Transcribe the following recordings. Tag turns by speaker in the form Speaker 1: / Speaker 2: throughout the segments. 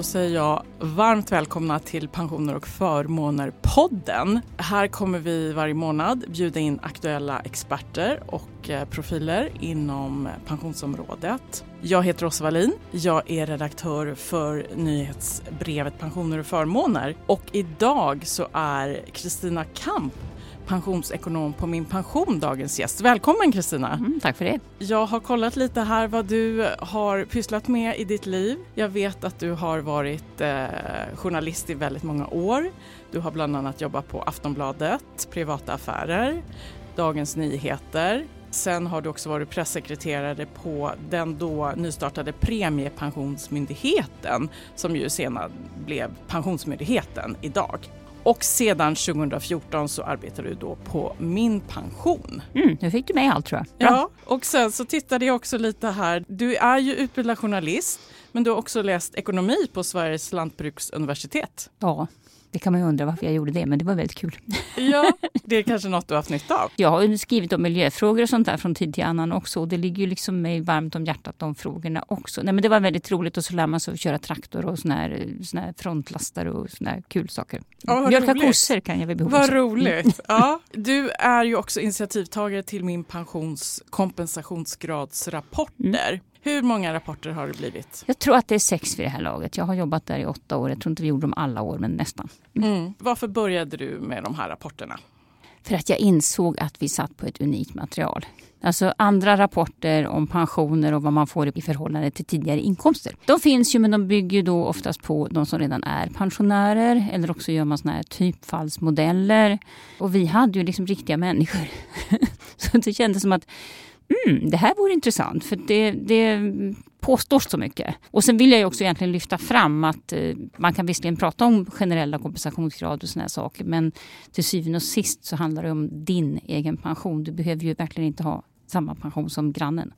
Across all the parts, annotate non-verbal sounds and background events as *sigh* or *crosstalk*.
Speaker 1: då säger jag varmt välkomna till Pensioner och förmåner-podden. Här kommer vi varje månad bjuda in aktuella experter och eh, profiler inom pensionsområdet. Jag heter Åsa Wallin. Jag är redaktör för nyhetsbrevet Pensioner och förmåner och idag så är Kristina Kamp pensionsekonom på Min Pension, dagens gäst. Välkommen Kristina!
Speaker 2: Mm, tack för det!
Speaker 1: Jag har kollat lite här vad du har pysslat med i ditt liv. Jag vet att du har varit eh, journalist i väldigt många år. Du har bland annat jobbat på Aftonbladet, Privata Affärer, Dagens Nyheter. Sen har du också varit pressekreterare på den då nystartade Premiepensionsmyndigheten som ju senare blev Pensionsmyndigheten idag. Och sedan 2014 så arbetar du då på Min pension.
Speaker 2: Mm, nu fick du med allt tror
Speaker 1: jag. Bra. Ja, och sen så tittade jag också lite här. Du är ju utbildad journalist men du har också läst ekonomi på Sveriges lantbruksuniversitet.
Speaker 2: Ja, det kan man ju undra varför jag gjorde det, men det var väldigt kul.
Speaker 1: Ja, *laughs* det är kanske något du har haft nytta av?
Speaker 2: Jag har skrivit om miljöfrågor och sånt där från tid till annan också. Och det ligger ju liksom mig varmt om hjärtat de frågorna också. Nej, men det var väldigt roligt och så lär man sig att köra traktor och såna här, såna här frontlastare och såna här kul saker.
Speaker 1: Ja, Mjölka
Speaker 2: kossor kan jag väl behov
Speaker 1: Vad roligt! *laughs* Ja, du är ju också initiativtagare till min pensions kompensationsgradsrapporter. Mm. Hur många rapporter har det blivit?
Speaker 2: Jag tror att det är sex vid det här laget. Jag har jobbat där i åtta år. Jag tror inte vi gjorde dem alla år, men nästan.
Speaker 1: Mm. Mm. Varför började du med de här rapporterna?
Speaker 2: För att jag insåg att vi satt på ett unikt material. Alltså andra rapporter om pensioner och vad man får i förhållande till tidigare inkomster. De finns ju men de bygger då oftast på de som redan är pensionärer eller också gör man såna här typfallsmodeller. Och vi hade ju liksom riktiga människor. *laughs* Så det kändes som att mm, det här vore intressant för det, det påstås så mycket. Och sen vill jag också egentligen lyfta fram att eh, man kan visserligen prata om generella kompensationsgrad och sådana här saker men till syvende och sist så handlar det om din egen pension. Du behöver ju verkligen inte ha samma pension som grannen.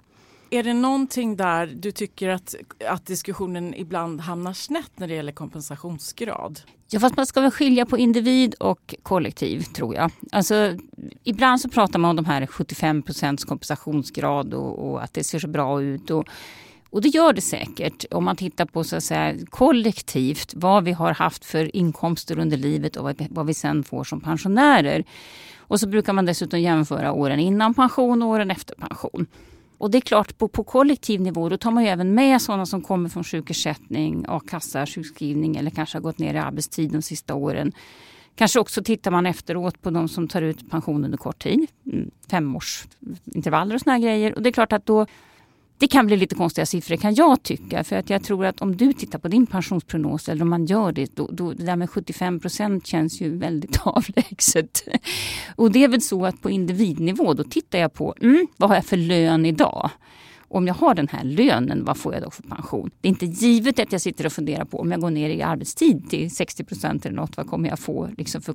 Speaker 1: Är det någonting där du tycker att, att diskussionen ibland hamnar snett när det gäller kompensationsgrad?
Speaker 2: Ja, fast man ska väl skilja på individ och kollektiv tror jag. Alltså, ibland så pratar man om de här 75 procents kompensationsgrad och, och, att det ser så bra ut. Och, och det gör det säkert om man tittar på så att säga, kollektivt vad vi har haft för inkomster under livet och vad vi, vad vi sen får som pensionärer. Och så brukar man dessutom jämföra åren innan pension och åren efter pension. Och det är klart, på, på kollektiv nivå då tar man ju även med sådana som kommer från sjukersättning, a-kassa, sjukskrivning eller kanske har gått ner i arbetstid de sista åren. Kanske också tittar man efteråt på de som tar ut pension under kort tid, mm, femårsintervaller och såna grejer. Och det är klart att då det kan bli lite konstiga siffror kan jag tycka. För att jag tror att om du tittar på din pensionsprognos eller om man gör det, då, då, det där med 75 procent känns ju väldigt *laughs* avlägset. Och det är väl så att på individnivå då tittar jag på mm, vad har jag för lön idag? Om jag har den här lönen, vad får jag då för pension? Det är inte givet att jag sitter och funderar på om jag går ner i arbetstid till 60 procent eller något, vad kommer jag få liksom för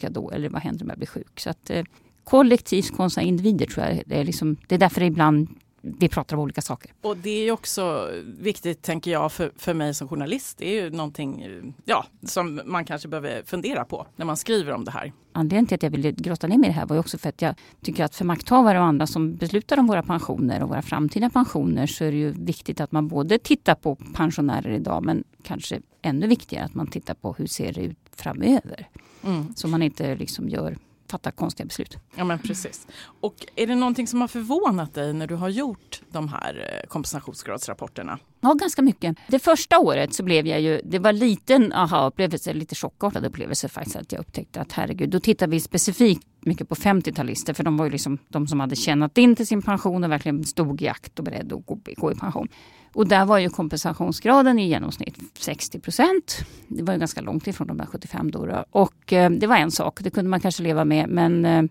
Speaker 2: jag då? Eller vad händer om jag blir sjuk? Så att, eh, kollektivt kontra individer tror jag, det är, liksom, det är därför det ibland vi pratar om olika saker.
Speaker 1: Och det är också viktigt, tänker jag, för, för mig som journalist. Det är ju någonting ja, som man kanske behöver fundera på när man skriver om det här.
Speaker 2: Anledningen till att jag ville grotta ner mig i det här var ju också för att jag tycker att för makthavare och andra som beslutar om våra pensioner och våra framtida pensioner så är det ju viktigt att man både tittar på pensionärer idag men kanske ännu viktigare att man tittar på hur ser det ut framöver. Mm. Så man inte liksom gör fatta konstiga beslut.
Speaker 1: Ja men precis. Och är det någonting som har förvånat dig när du har gjort de här eh, kompensationsgradsrapporterna?
Speaker 2: Ja, ganska mycket. Det första året så blev jag ju, det var liten aha-upplevelse, lite chockartad upplevelse faktiskt att jag upptäckte att herregud, då tittar vi specifikt mycket på 50-talister för de var ju liksom de som hade tjänat in till sin pension och verkligen stod i akt och beredd att gå, gå i pension. Och där var ju kompensationsgraden i genomsnitt 60 procent. Det var ju ganska långt ifrån de där 75 då. Och eh, det var en sak, det kunde man kanske leva med. Men eh,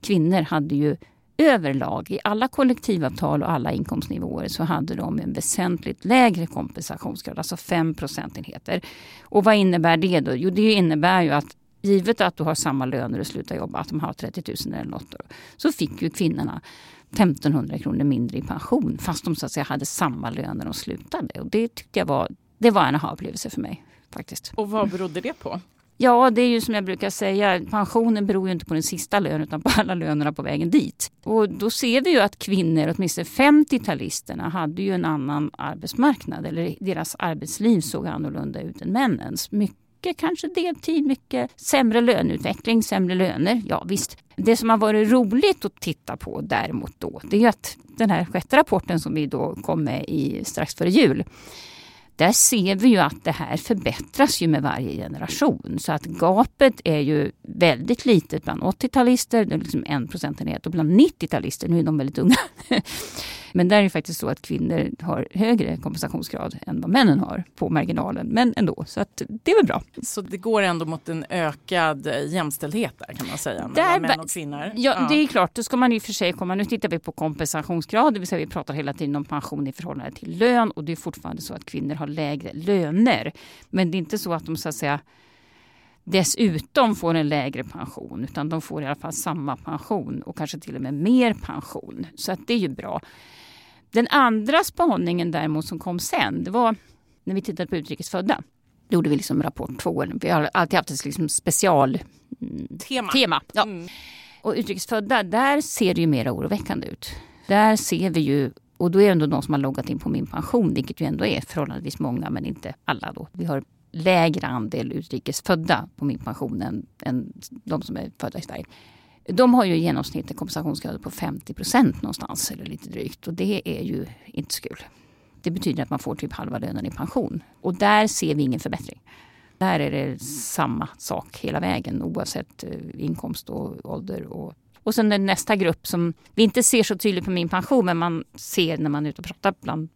Speaker 2: kvinnor hade ju överlag i alla kollektivavtal och alla inkomstnivåer så hade de en väsentligt lägre kompensationsgrad, alltså 5 procentenheter. Och vad innebär det då? Jo, det innebär ju att givet att du har samma lön när du slutar jobba, att de har 30 000 eller något, så fick ju kvinnorna 1500 kronor mindre i pension fast de så att säga hade samma lön när de slutade. Och det tyckte jag var, det var en aha-upplevelse för mig. faktiskt.
Speaker 1: Och vad berodde det på?
Speaker 2: Ja, det är ju som jag brukar säga, pensionen beror ju inte på den sista lönen utan på alla lönerna på vägen dit. Och då ser vi ju att kvinnor, åtminstone 50-talisterna, hade ju en annan arbetsmarknad eller deras arbetsliv såg annorlunda ut än männens. Mycket kanske deltid, mycket sämre löneutveckling, sämre löner. Ja visst. Det som har varit roligt att titta på däremot då, det är att den här sjätte rapporten som vi då kom med i strax före jul där ser vi ju att det här förbättras ju med varje generation. Så att gapet är ju väldigt litet bland 80-talister, det är liksom en procentenhet och bland 90-talister, nu är de väldigt unga, men där är det faktiskt så att kvinnor har högre kompensationsgrad än vad männen har på marginalen. Men ändå, så att det är väl bra.
Speaker 1: Så det går ändå mot en ökad jämställdhet där kan man säga mellan män och kvinnor? Ja,
Speaker 2: ja, det är klart. Då ska man i och för sig komma, nu tittar vi på kompensationsgrad, det vill säga vi pratar hela tiden om pension i förhållande till lön och det är fortfarande så att kvinnor har lägre löner. Men det är inte så att de så att säga dessutom får en lägre pension utan de får i alla fall samma pension och kanske till och med mer pension. Så att det är ju bra. Den andra spaningen däremot som kom sen, det var när vi tittade på utrikesfödda. Då gjorde vi liksom rapport två. Vi har alltid haft ett liksom special
Speaker 1: mm, tema.
Speaker 2: tema ja. Mm. Och utrikesfödda, där ser det ju mer oroväckande ut. Där ser vi ju, och då är det ändå de som har loggat in på min pension, vilket ju ändå är förhållandevis många men inte alla då. Vi har lägre andel utrikesfödda på min pension än, än de som är födda i Sverige. De har ju i genomsnitt en kompensationsgrad på 50 procent någonstans eller lite drygt och det är ju inte så kul. Det betyder att man får typ halva lönen i pension och där ser vi ingen förbättring. Där är det samma sak hela vägen oavsett eh, inkomst och ålder. Och, och sen den nästa grupp som vi inte ser så tydligt på min pension men man ser när man är ute och pratar bland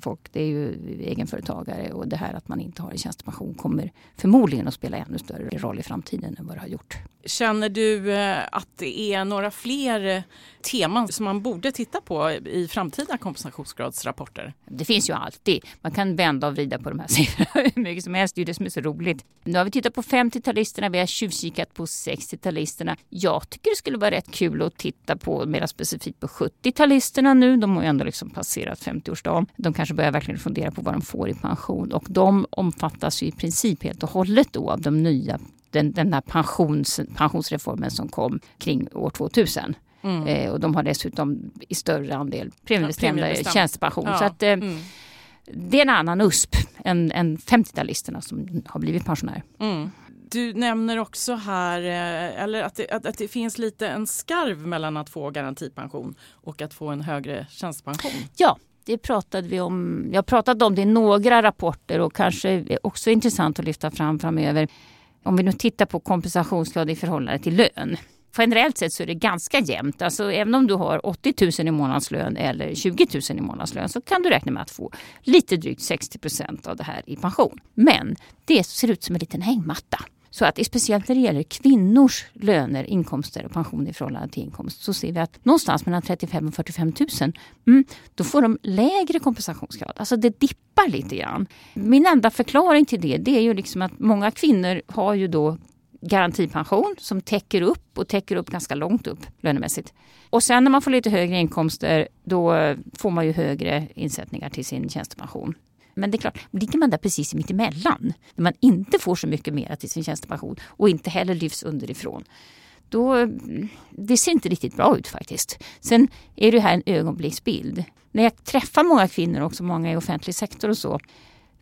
Speaker 2: folk, det är ju egenföretagare och det här att man inte har en tjänstepension kommer förmodligen att spela ännu större roll i framtiden än vad det har gjort.
Speaker 1: Känner du eh, att det är några fler teman som man borde titta på i framtida kompensationsgradsrapporter?
Speaker 2: Det finns ju alltid. Man kan vända och vrida på de här *laughs* siffrorna hur mycket som helst. Det är det som är så roligt. Nu har vi tittat på 50-talisterna, vi har tjuvkikat på 60-talisterna. Jag tycker det skulle vara rätt kul att titta på mer specifikt på 70-talisterna nu. De har ju ändå liksom passerat 50-årsdagen. De kanske börjar verkligen fundera på vad de får i pension och de omfattas ju i princip helt och hållet då av de nya den, den här pensions, pensionsreformen som kom kring år 2000. Mm. Eh, och de har dessutom i större andel premiebestämda ja, tjänstepension. Ja. Så att, eh, mm. Det är en annan USP än, än 50-talisterna som har blivit pensionärer.
Speaker 1: Mm. Du nämner också här eh, eller att det, att, att det finns lite en skarv mellan att få garantipension och att få en högre tjänstepension.
Speaker 2: Ja, det pratade vi om. Jag pratade om det i några rapporter och kanske också intressant att lyfta fram framöver. Om vi nu tittar på kompensationsgrad i förhållande till lön. Generellt sett så är det ganska jämnt. Alltså även om du har 80 000 i månadslön eller 20 000 i månadslön så kan du räkna med att få lite drygt 60 procent av det här i pension. Men det ser ut som en liten hängmatta. Så att speciellt när det gäller kvinnors löner, inkomster och pension i förhållande till inkomst så ser vi att någonstans mellan 35 och 45 000 mm, då får de lägre kompensationsgrad. Alltså det dippar lite grann. Min enda förklaring till det, det är ju liksom att många kvinnor har ju då garantipension som täcker upp och täcker upp ganska långt upp lönemässigt. Och sen när man får lite högre inkomster då får man ju högre insättningar till sin tjänstepension. Men det är klart, ligger man där precis mitt emellan, när man inte får så mycket mer till sin tjänstepension och inte heller lyfts underifrån, då mm, det ser inte riktigt bra ut faktiskt. Sen är det här en ögonblicksbild. När jag träffar många kvinnor, också många i offentlig sektor och så,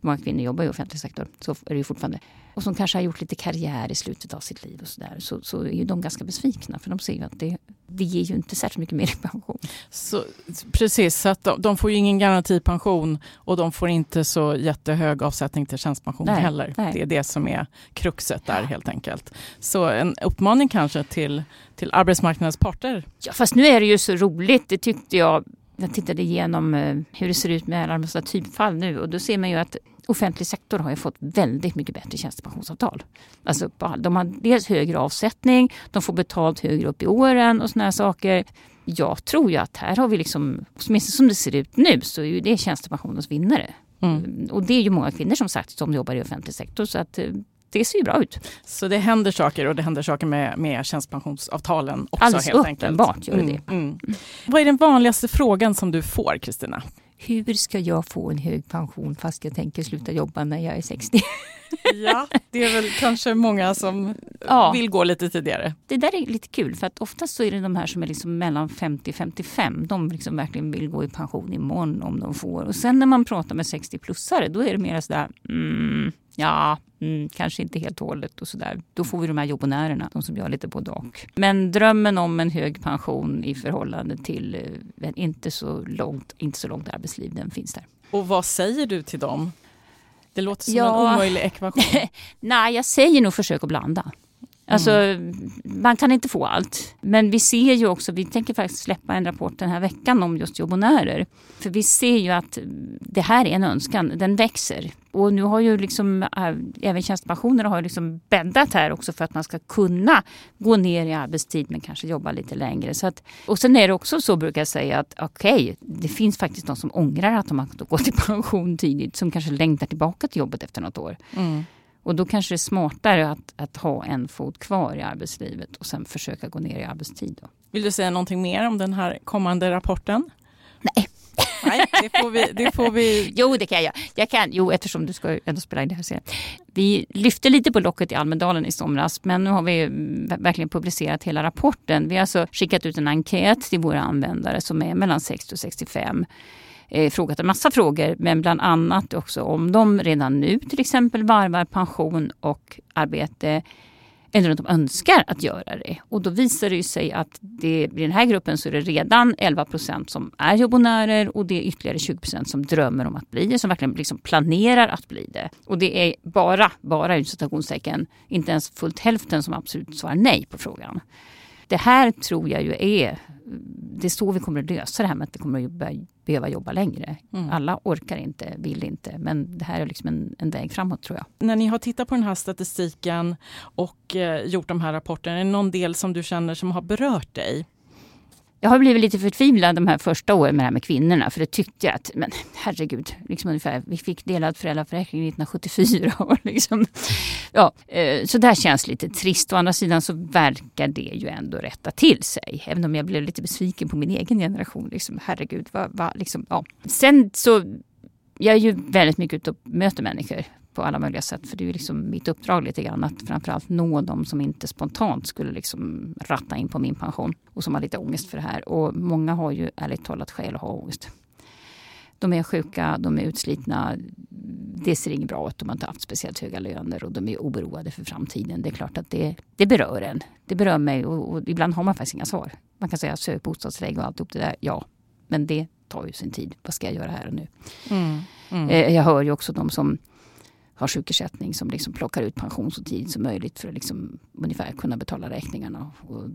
Speaker 2: många kvinnor jobbar i offentlig sektor, så är det ju fortfarande och som kanske har gjort lite karriär i slutet av sitt liv och så där, så, så är ju de ganska besvikna för de ser ju att det, det ger ju inte särskilt mycket mer i pension.
Speaker 1: Så, precis, så att de, de får ju ingen garantipension och de får inte så jättehög avsättning till tjänstepension nej, heller. Nej. Det är det som är kruxet där helt enkelt. Så en uppmaning kanske till, till arbetsmarknadens parter.
Speaker 2: Ja, fast nu är det ju så roligt, det tyckte jag jag tittade igenom eh, hur det ser ut med alla dessa typfall nu och då ser man ju att offentlig sektor har ju fått väldigt mycket bättre tjänstepensionsavtal. Alltså, de har dels högre avsättning, de får betalt högre upp i åren och såna här saker. Jag tror ju att här har vi liksom, åtminstone som det ser ut nu, så är ju det tjänstepensionens vinnare. Mm. Och det är ju många kvinnor som sagt som jobbar i offentlig sektor så att eh, det ser ju bra ut.
Speaker 1: Så det händer saker och det händer saker med, med tjänstepensionsavtalen också
Speaker 2: Alldeles
Speaker 1: helt
Speaker 2: uppenbart
Speaker 1: enkelt.
Speaker 2: gör det mm, mm.
Speaker 1: Vad är den vanligaste frågan som du får Kristina?
Speaker 2: Hur ska jag få en hög pension fast jag tänker sluta jobba när jag är 60? *laughs*
Speaker 1: ja, det är väl kanske många som ja. vill gå lite tidigare.
Speaker 2: Det där är lite kul för att oftast så är det de här som är liksom mellan 50 och 55. De liksom verkligen vill gå i pension imorgon om de får. Och sen när man pratar med 60-plussare då är det mer sådär mm, Ja, mm, kanske inte helt och hållet och sådär. Då får vi de här jobbonärerna, de som gör lite både och. Men drömmen om en hög pension i förhållande till eh, inte så långt, inte så långt arbetsliv, den finns där.
Speaker 1: Och vad säger du till dem? Det låter som ja. en omöjlig ekvation. *laughs*
Speaker 2: Nej, jag säger nog försök att blanda. Alltså, mm. Man kan inte få allt. Men vi ser ju också, vi tänker faktiskt släppa en rapport den här veckan om just jobbonärer. För vi ser ju att det här är en önskan, den växer. Och nu har ju liksom äh, även tjänstepensionerna har liksom bäddat här också för att man ska kunna gå ner i arbetstid men kanske jobba lite längre. Så att, och sen är det också så brukar jag säga att okej, okay, det finns faktiskt de som ångrar att de har gått i *laughs* pension tidigt som kanske längtar tillbaka till jobbet efter något år. Mm. Och då kanske det är smartare att, att ha en fot kvar i arbetslivet och sen försöka gå ner i arbetstid. Då.
Speaker 1: Vill du säga någonting mer om den här kommande rapporten?
Speaker 2: Nej.
Speaker 1: Nej, det får vi... Det får vi...
Speaker 2: Jo, det kan jag. jag kan, jo, eftersom du ska ändå spela in det här serien. Vi lyfte lite på locket i Almedalen i somras, men nu har vi verkligen publicerat hela rapporten. Vi har alltså skickat ut en enkät till våra användare som är mellan 60 och 65 eh, frågat en massa frågor, men bland annat också om de redan nu till exempel varvar pension och arbete eller att de önskar att göra det. Och då visar det sig att det, i den här gruppen så är det redan 11 procent som är jobbonärer och det är ytterligare 20 procent som drömmer om att bli det, som verkligen liksom planerar att bli det. Och det är bara, bara citationstecken, inte ens fullt hälften som absolut svarar nej på frågan. Det här tror jag ju är det är så vi kommer att lösa det här med att vi kommer att börja behöva jobba längre. Mm. Alla orkar inte, vill inte, men det här är liksom en, en väg framåt tror jag.
Speaker 1: När ni har tittat på den här statistiken och eh, gjort de här rapporterna, är det någon del som du känner som har berört dig?
Speaker 2: Jag har blivit lite förtvivlad de här första åren med det här med kvinnorna. För det tyckte jag att, men herregud, liksom ungefär, vi fick delad föräldraförsäkring 1974. Och *laughs* liksom, ja, eh, så det här känns lite trist. Å andra sidan så verkar det ju ändå rätta till sig. Även om jag blev lite besviken på min egen generation. Liksom, herregud, vad, vad, liksom, ja. Sen så jag är ju väldigt mycket ute och möter människor på alla möjliga sätt. För det är liksom mitt uppdrag lite grann att framförallt nå de som inte spontant skulle liksom ratta in på min pension och som har lite ångest för det här. Och många har ju ärligt talat skäl att ha ångest. De är sjuka, de är utslitna. Det ser inget bra ut. De har inte haft speciellt höga löner och de är oroade för framtiden. Det är klart att det, det berör en. Det berör mig och, och ibland har man faktiskt inga svar. Man kan säga sök bostadstillägg och allt det där. Ja, men det tar ju sin tid. Vad ska jag göra här och nu? Mm, mm. Eh, jag hör ju också de som har sjukersättning som liksom plockar ut pension så tidigt som möjligt för att liksom ungefär kunna betala räkningarna. Och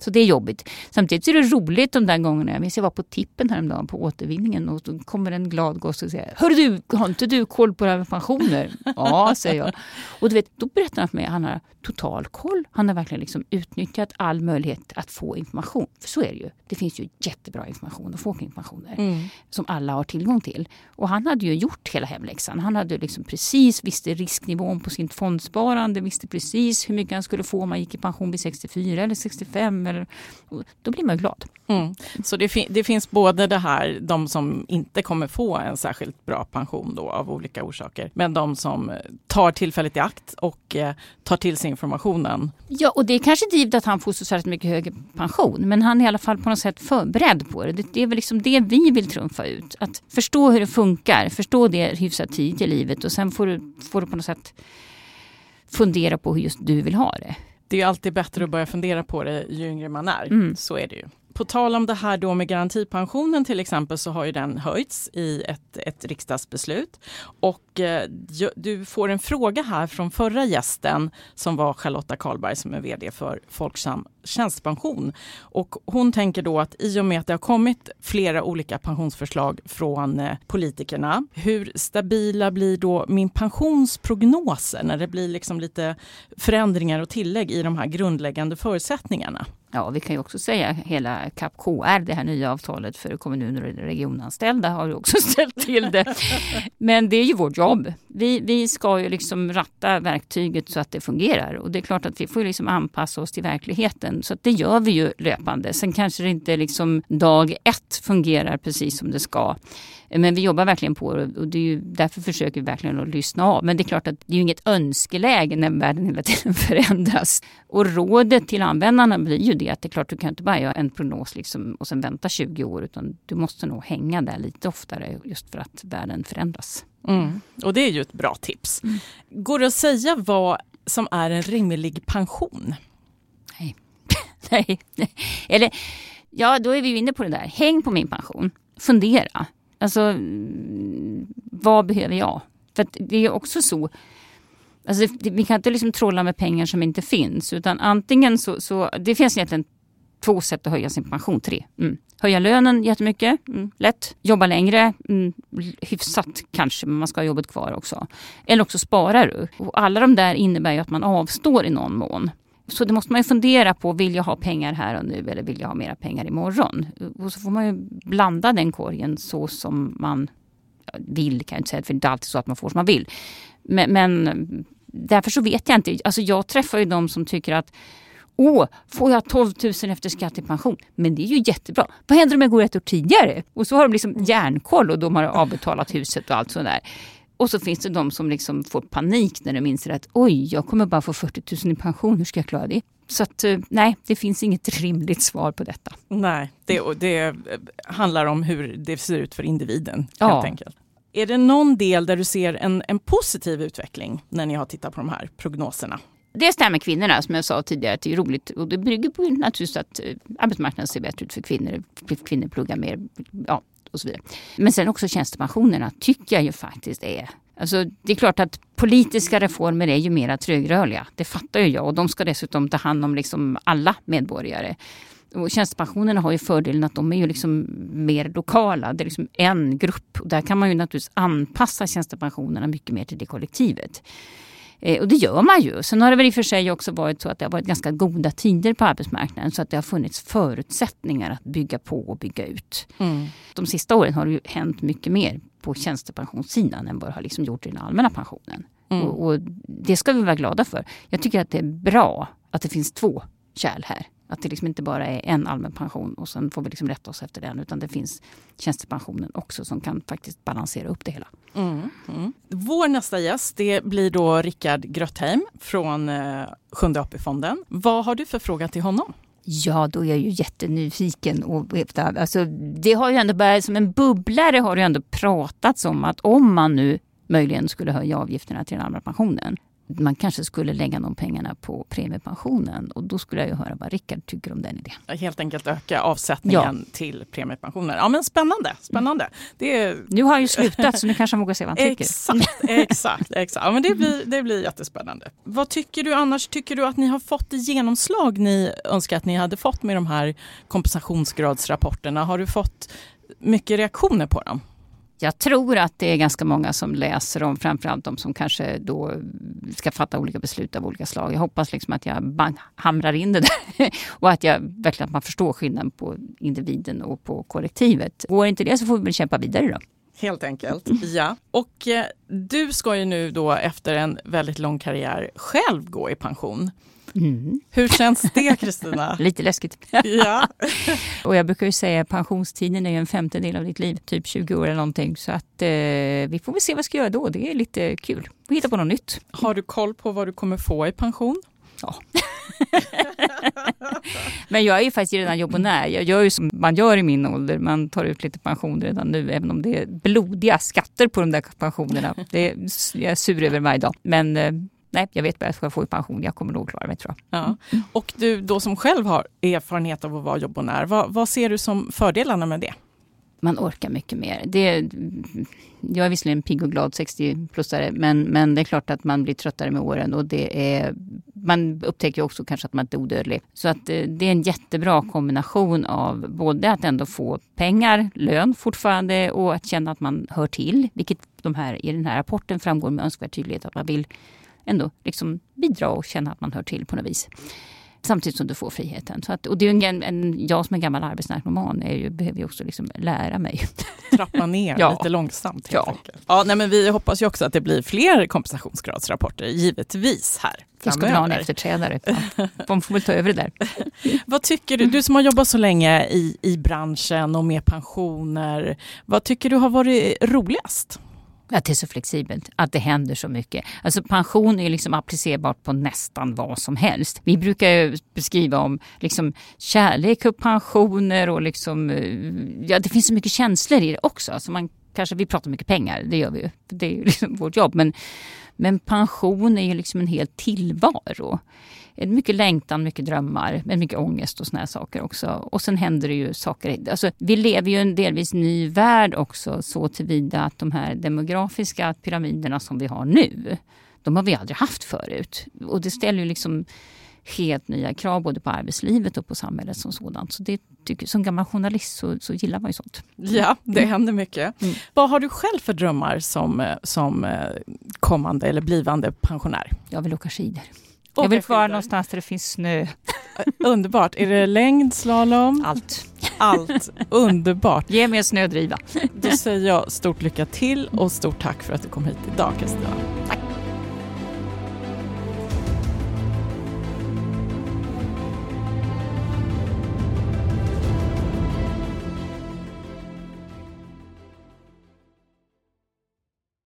Speaker 2: så det är jobbigt. Samtidigt är det roligt de där gångerna. Jag minns jag var på tippen häromdagen på återvinningen och då kommer en glad gosse och säger Hör du, har inte du koll på det här med pensioner? *laughs* ja, säger jag. Och du vet, då berättar han för mig att han har total koll. Han har verkligen liksom utnyttjat all möjlighet att få information. För så är det ju. Det finns ju jättebra information och folkinformationer mm. som alla har tillgång till. Och han hade ju gjort hela hemläxan. Han hade liksom precis visste risknivån på sitt fondsparande, visste precis hur mycket han skulle få om man gick i pension vid 64 eller 65 eller, då blir man glad.
Speaker 1: Mm. Så det, fi det, finns både det här, de som inte kommer få en särskilt bra pension då av olika orsaker, men de som tar tillfället i akt och eh, tar till sig informationen.
Speaker 2: Ja, och det är kanske inte givet att han får så särskilt mycket högre pension, men han är i alla fall på något sätt förberedd på det. Det är väl liksom det vi vill trumfa ut. Att förstå hur det funkar, förstå det hyfsat tidigt i livet och sen får du, får du på något sätt fundera på hur just du vill ha det
Speaker 1: det är alltid bättre att börja fundera på det ju yngre man är. Mm. Så är det ju. På tal om det här då med garantipensionen till exempel så har ju den höjts i ett, ett riksdagsbeslut. Och eh, du får en fråga här från förra gästen som var Charlotta Karlberg som är VD för Folksam tjänstepension. Och hon tänker då att i och med att det har kommit flera olika pensionsförslag från eh, politikerna, hur stabila blir då min pensionsprognoser när det blir liksom lite förändringar och tillägg i de här grundläggande förutsättningarna?
Speaker 2: Ja, vi kan ju också säga hela CAP KR, det här nya avtalet för kommuner och regionanställda har ju också *laughs* ställt till det. Men det är ju vårt jobb vi, vi ska ju liksom ratta verktyget så att det fungerar och det är klart att vi får liksom anpassa oss till verkligheten. Så det gör vi ju löpande. Sen kanske det inte liksom dag ett fungerar precis som det ska. Men vi jobbar verkligen på det och det är ju, därför försöker vi verkligen att lyssna av. Men det är klart att det är ju inget önskeläge när världen hela tiden *laughs* förändras. Och rådet till användarna blir ju det att det är klart du kan inte bara göra en prognos liksom och sen vänta 20 år utan du måste nog hänga där lite oftare just för att världen förändras.
Speaker 1: Mm. Och det är ju ett bra tips. Mm. Går det att säga vad som är en rimlig pension?
Speaker 2: Nej. *laughs* Nej. Eller ja, då är vi inne på det där. Häng på min pension. Fundera. Alltså, vad behöver jag? För det är också så Alltså, vi kan inte liksom trolla med pengar som inte finns. Utan antingen så, så det finns egentligen två sätt att höja sin pension. Tre. Mm. Höja lönen jättemycket, mm. lätt. Jobba längre, mm. hyfsat kanske, men man ska ha jobbet kvar också. Eller också sparar du. Och alla de där innebär ju att man avstår i någon mån. Så det måste man ju fundera på, vill jag ha pengar här och nu eller vill jag ha mera pengar imorgon? Och så får man ju blanda den korgen så som man vill, kan jag inte säga, för det är inte alltid så att man får som man vill. Men, men därför så vet jag inte. Alltså jag träffar ju de som tycker att Åh, får jag 12 000 efter skatt i pension? Men det är ju jättebra. Vad händer om jag går ett år tidigare? Och så har de liksom järnkoll och de har avbetalat huset och allt sånt där. Och så finns det de som liksom får panik när de inser att oj, jag kommer bara få 40 000 i pension, hur ska jag klara det? Så att, eh, nej, det finns inget *laughs* rimligt svar på detta.
Speaker 1: Nej, det, det handlar om hur det ser ut för individen ja. helt enkelt. Är det någon del där du ser en, en positiv utveckling när ni har tittat på de här prognoserna?
Speaker 2: Dels det här med kvinnorna som jag sa tidigare, att det är roligt och det bygger på naturligtvis att eh, arbetsmarknaden ser bättre ut för kvinnor. Kvinnor pluggar mer ja, och så vidare. Men sen också tjänstepensionerna tycker jag ju faktiskt är Alltså, det är klart att politiska reformer är ju mera trögrörliga. Det fattar ju jag och de ska dessutom ta hand om liksom alla medborgare. Och tjänstepensionerna har ju fördelen att de är ju liksom mer lokala. Det är liksom en grupp. Och där kan man ju naturligtvis anpassa tjänstepensionerna mycket mer till det kollektivet. Eh, och det gör man ju. Sen har det väl i och för sig också varit så att det har varit ganska goda tider på arbetsmarknaden så att det har funnits förutsättningar att bygga på och bygga ut. Mm. De sista åren har det ju hänt mycket mer på tjänstepensionssidan än vad det har liksom gjort i den allmänna pensionen. Mm. Och, och, det ska vi vara glada för. Jag tycker att det är bra att det finns två kärl här. Att det liksom inte bara är en allmän pension och sen får vi liksom rätta oss efter den. Utan det finns tjänstepensionen också som kan faktiskt balansera upp det hela. Mm,
Speaker 1: mm. Vår nästa gäst det blir då Rickard Grötheim från eh, Sjunde AP-fonden. Vad har du för fråga till honom?
Speaker 2: Ja, då är jag ju jättenyfiken. Och alltså, det har ju ändå börjat, som en bubblare har det ändå pratats om att om man nu möjligen skulle höja avgifterna till den allmänna pensionen man kanske skulle lägga de pengarna på premiepensionen. Och då skulle jag ju höra vad Rickard tycker om den idén.
Speaker 1: Helt enkelt öka avsättningen ja. till premiepensionen. Ja men spännande, spännande. Det är...
Speaker 2: Nu har han ju slutat så nu kanske han vågar säga vad han tycker.
Speaker 1: Exakt, exakt. exakt. Ja, men det, blir, det blir jättespännande. Vad tycker du annars? Tycker du att ni har fått det genomslag ni önskar att ni hade fått med de här kompensationsgradsrapporterna? Har du fått mycket reaktioner på dem?
Speaker 2: Jag tror att det är ganska många som läser om, framförallt de som kanske då ska fatta olika beslut av olika slag. Jag hoppas liksom att jag bang, hamrar in det där *laughs* och att jag verkligen att man förstår skillnaden på individen och på kollektivet. Går inte det så får vi väl kämpa vidare då.
Speaker 1: Helt enkelt, ja. Och eh, du ska ju nu då efter en väldigt lång karriär själv gå i pension. Mm. Hur känns det Kristina? *laughs*
Speaker 2: Lite läskigt.
Speaker 1: ja. *laughs*
Speaker 2: och jag brukar ju säga att pensionstiden är en femtedel av ditt liv, typ 20 år eller någonting. Så att eh, vi får väl se vad vi ska göra då. Det är lite kul att hitta på något nytt.
Speaker 1: Har du koll på vad du kommer få i pension?
Speaker 2: Ja. *laughs* Men jag är ju faktiskt redan jobbonär. Jag gör ju som man gör i min ålder. Man tar ut lite pension redan nu, även om det är blodiga skatter på de där pensionerna. Det är jag är sur över varje dag. Men eh, nej, jag vet vad jag ska få i pension. Jag kommer nog klara mig tror
Speaker 1: jag. Ja. Och du då som själv har erfarenhet av att vara jobbonär, vad, vad ser du som fördelarna med det?
Speaker 2: man orkar mycket mer. Det, jag är visserligen pigg och glad 60-plussare men, men det är klart att man blir tröttare med åren och det är, man upptäcker också kanske att man inte är odödlig. Så att eh, det är en jättebra kombination av både att ändå få pengar, lön fortfarande och att känna att man hör till. Vilket de här, i den här rapporten framgår med önskvärd tydlighet att man vill ändå liksom bidra och känna att man hör till på något vis. samtidigt som du får friheten. Så att, och det är en, en, jag som är gammal arbetsnarkoman är ju, behöver ju också liksom lära mig. *laughs*
Speaker 1: Trappa ner ja. lite långsamt. Helt ja. Ja, nej, men vi hoppas ju också att det blir fler kompensationsgradsrapporter, givetvis här.
Speaker 2: Jag ska ha en efterträdare. De får väl ta över det där. *laughs*
Speaker 1: vad tycker du, du som har jobbat så länge i, i branschen och med pensioner, vad tycker du har varit roligast?
Speaker 2: Att det är så flexibelt, att det händer så mycket. Alltså pension är liksom applicerbart på nästan vad som helst. Vi brukar beskriva om liksom kärlek och pensioner och liksom, eh, ja, det finns så mycket känslor i det också. Alltså man kanske, vi pratar mycket pengar, det gör vi ju, det är ju liksom vårt jobb. Men, men pension är ju liksom en hel tillvaro mycket längtan, mycket drömmar, men mycket ångest och såna här saker också. Och sen händer det ju saker. Alltså, vi lever ju i en delvis ny värld också så tillvida att de här demografiska pyramiderna som vi har nu, de har vi aldrig haft förut. Och det ställer ju liksom helt nya krav både på arbetslivet och på samhället som sådant. Så det tycker, som gammal journalist så, så gillar man ju sånt.
Speaker 1: Ja, det mm. händer mycket. Mm. Vad har du själv för drömmar som, som eh, kommande eller blivande pensionär?
Speaker 2: Jag vill åka skidor. Jag vill vara någonstans där det finns snö. *laughs*
Speaker 1: Underbart. Är det längd, slalom?
Speaker 2: Allt.
Speaker 1: Allt. Underbart.
Speaker 2: Ge mig en snödriva.
Speaker 1: Då säger jag stort lycka till och stort tack för att du kom hit idag Kristina.